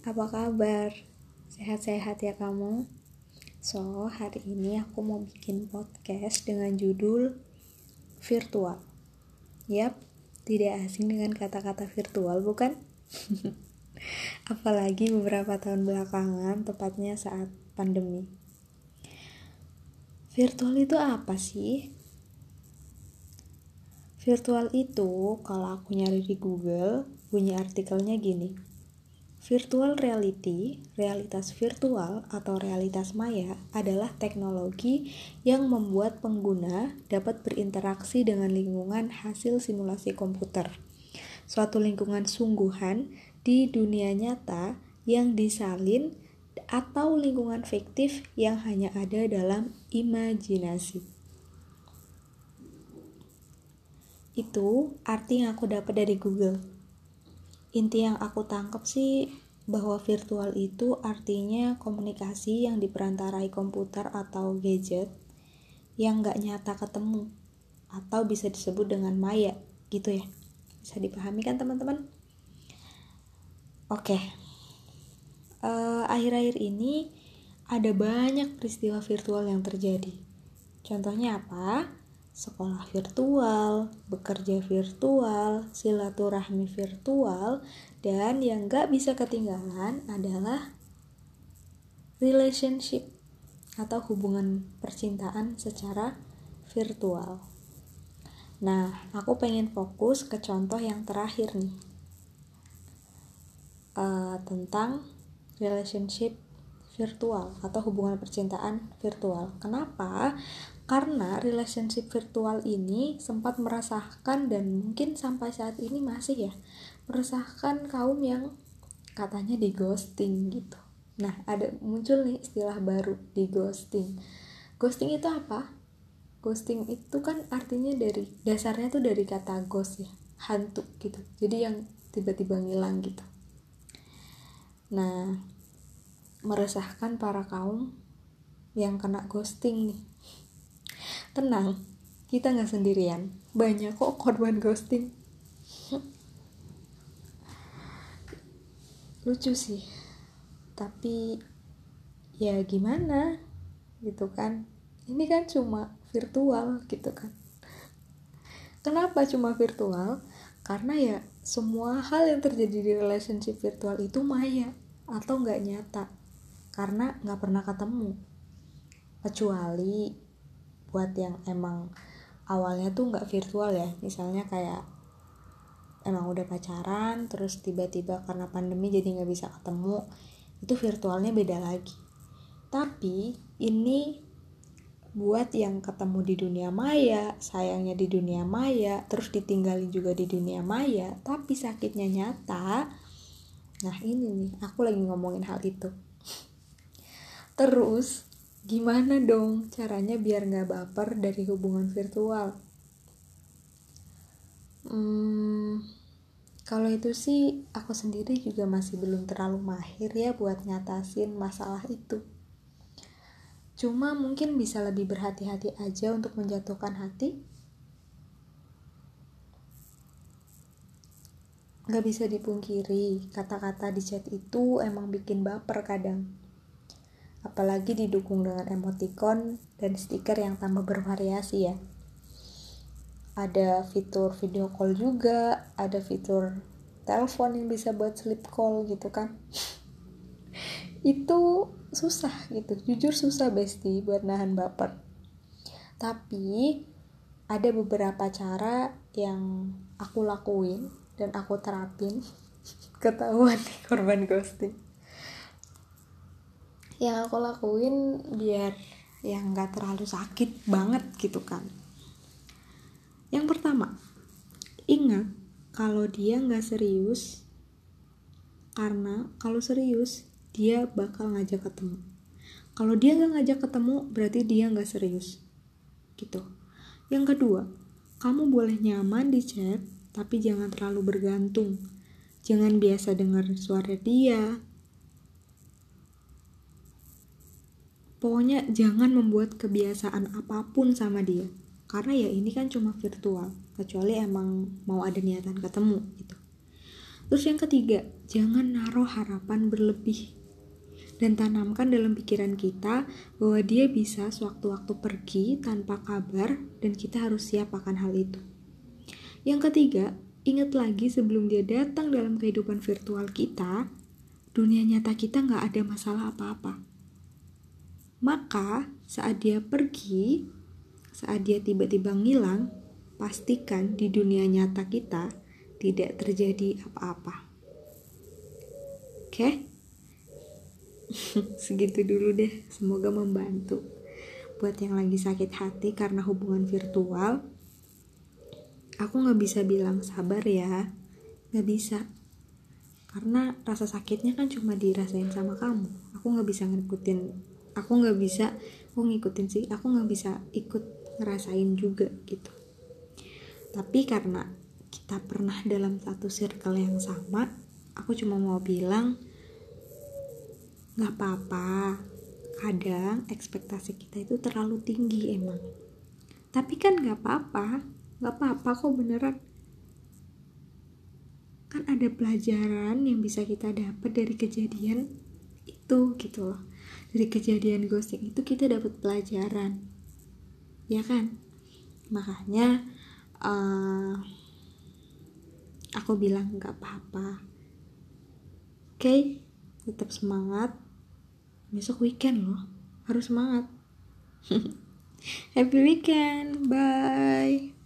apa kabar? Sehat-sehat ya kamu? So, hari ini aku mau bikin podcast dengan judul Virtual Yap, tidak asing dengan kata-kata virtual bukan? Apalagi beberapa tahun belakangan, tepatnya saat pandemi Virtual itu apa sih? Virtual itu, kalau aku nyari di Google, bunyi artikelnya gini Virtual reality, realitas virtual atau realitas maya adalah teknologi yang membuat pengguna dapat berinteraksi dengan lingkungan hasil simulasi komputer. Suatu lingkungan sungguhan di dunia nyata yang disalin atau lingkungan fiktif yang hanya ada dalam imajinasi. Itu arti yang aku dapat dari Google inti yang aku tangkap sih bahwa virtual itu artinya komunikasi yang diperantarai komputer atau gadget yang nggak nyata ketemu atau bisa disebut dengan maya gitu ya. Bisa dipahami kan teman-teman? Oke. Uh, akhir-akhir ini ada banyak peristiwa virtual yang terjadi. Contohnya apa sekolah virtual, bekerja virtual, silaturahmi virtual, dan yang gak bisa ketinggalan adalah relationship atau hubungan percintaan secara virtual. Nah, aku pengen fokus ke contoh yang terakhir nih uh, tentang relationship virtual atau hubungan percintaan virtual. Kenapa? Karena relationship virtual ini sempat meresahkan dan mungkin sampai saat ini masih ya meresahkan kaum yang katanya di ghosting gitu. Nah ada muncul nih istilah baru di ghosting. Ghosting itu apa? Ghosting itu kan artinya dari dasarnya tuh dari kata ghost ya hantu gitu. Jadi yang tiba-tiba ngilang gitu. Nah meresahkan para kaum yang kena ghosting nih Tenang, kita nggak sendirian. Banyak kok korban ghosting. Lucu sih. Tapi ya gimana gitu kan. Ini kan cuma virtual gitu kan. Kenapa cuma virtual? Karena ya semua hal yang terjadi di relationship virtual itu maya atau nggak nyata karena nggak pernah ketemu kecuali buat yang emang awalnya tuh nggak virtual ya. Misalnya kayak emang udah pacaran terus tiba-tiba karena pandemi jadi nggak bisa ketemu itu virtualnya beda lagi. Tapi ini buat yang ketemu di dunia maya sayangnya di dunia maya terus ditinggalin juga di dunia maya tapi sakitnya nyata. Nah ini nih aku lagi ngomongin hal itu. Terus Gimana dong caranya biar nggak baper dari hubungan virtual? Hmm, kalau itu sih aku sendiri juga masih belum terlalu mahir ya buat ngatasin masalah itu. Cuma mungkin bisa lebih berhati-hati aja untuk menjatuhkan hati. Gak bisa dipungkiri, kata-kata di chat itu emang bikin baper kadang apalagi didukung dengan emoticon dan stiker yang tambah bervariasi ya. Ada fitur video call juga ada fitur telepon yang bisa buat sleep call gitu kan. Itu susah gitu jujur susah besti buat nahan baper. Tapi ada beberapa cara yang aku lakuin dan aku terapin. Ketahuan nih korban ghosting yang aku lakuin biar yang nggak terlalu sakit banget gitu kan. Yang pertama ingat kalau dia nggak serius karena kalau serius dia bakal ngajak ketemu. Kalau dia nggak ngajak ketemu berarti dia nggak serius gitu. Yang kedua kamu boleh nyaman di chat tapi jangan terlalu bergantung. Jangan biasa dengar suara dia Pokoknya jangan membuat kebiasaan apa pun sama dia. Karena ya ini kan cuma virtual, kecuali emang mau ada niatan ketemu gitu. terus yang ketiga jangan naruh harapan berlebih dan tanamkan dalam pikiran kita bahwa dia bisa sewaktu-waktu pergi tanpa kabar dan kita harus siap akan hal itu. Yang ketiga, ingat lagi sebelum dia datang dalam kehidupan virtual kita, dunia nyata kita nggak ada masalah apa-apa. Maka saat dia pergi, saat dia tiba-tiba ngilang, pastikan di dunia nyata kita tidak terjadi apa-apa. Oke? Segitu dulu deh. Semoga membantu. Buat yang lagi sakit hati karena hubungan virtual aku nggak bisa bilang sabar ya. Nggak bisa. Karena rasa sakitnya kan cuma dirasain sama kamu. Aku nggak bisa ngikutin aku nggak bisa aku ngikutin sih aku nggak bisa ikut ngerasain juga gitu. Tapi karena kita pernah dalam satu circle yang sama aku cuma mau bilang nggak apa-apa. Kadang ekspektasi kita itu terlalu tinggi emang. Tapi kan nggak apa-apa nggak apa-apa kok beneran. Kan ada pelajaran yang bisa kita dapat dari kejadian itu gitu loh. Dari kejadian ghosting itu kita dapat pelajaran. Ya kan? Makanya uh, aku bilang nggak apa-apa. Oke? Okay? tetap semangat. Besok weekend loh. Harus semangat. Happy weekend. Bye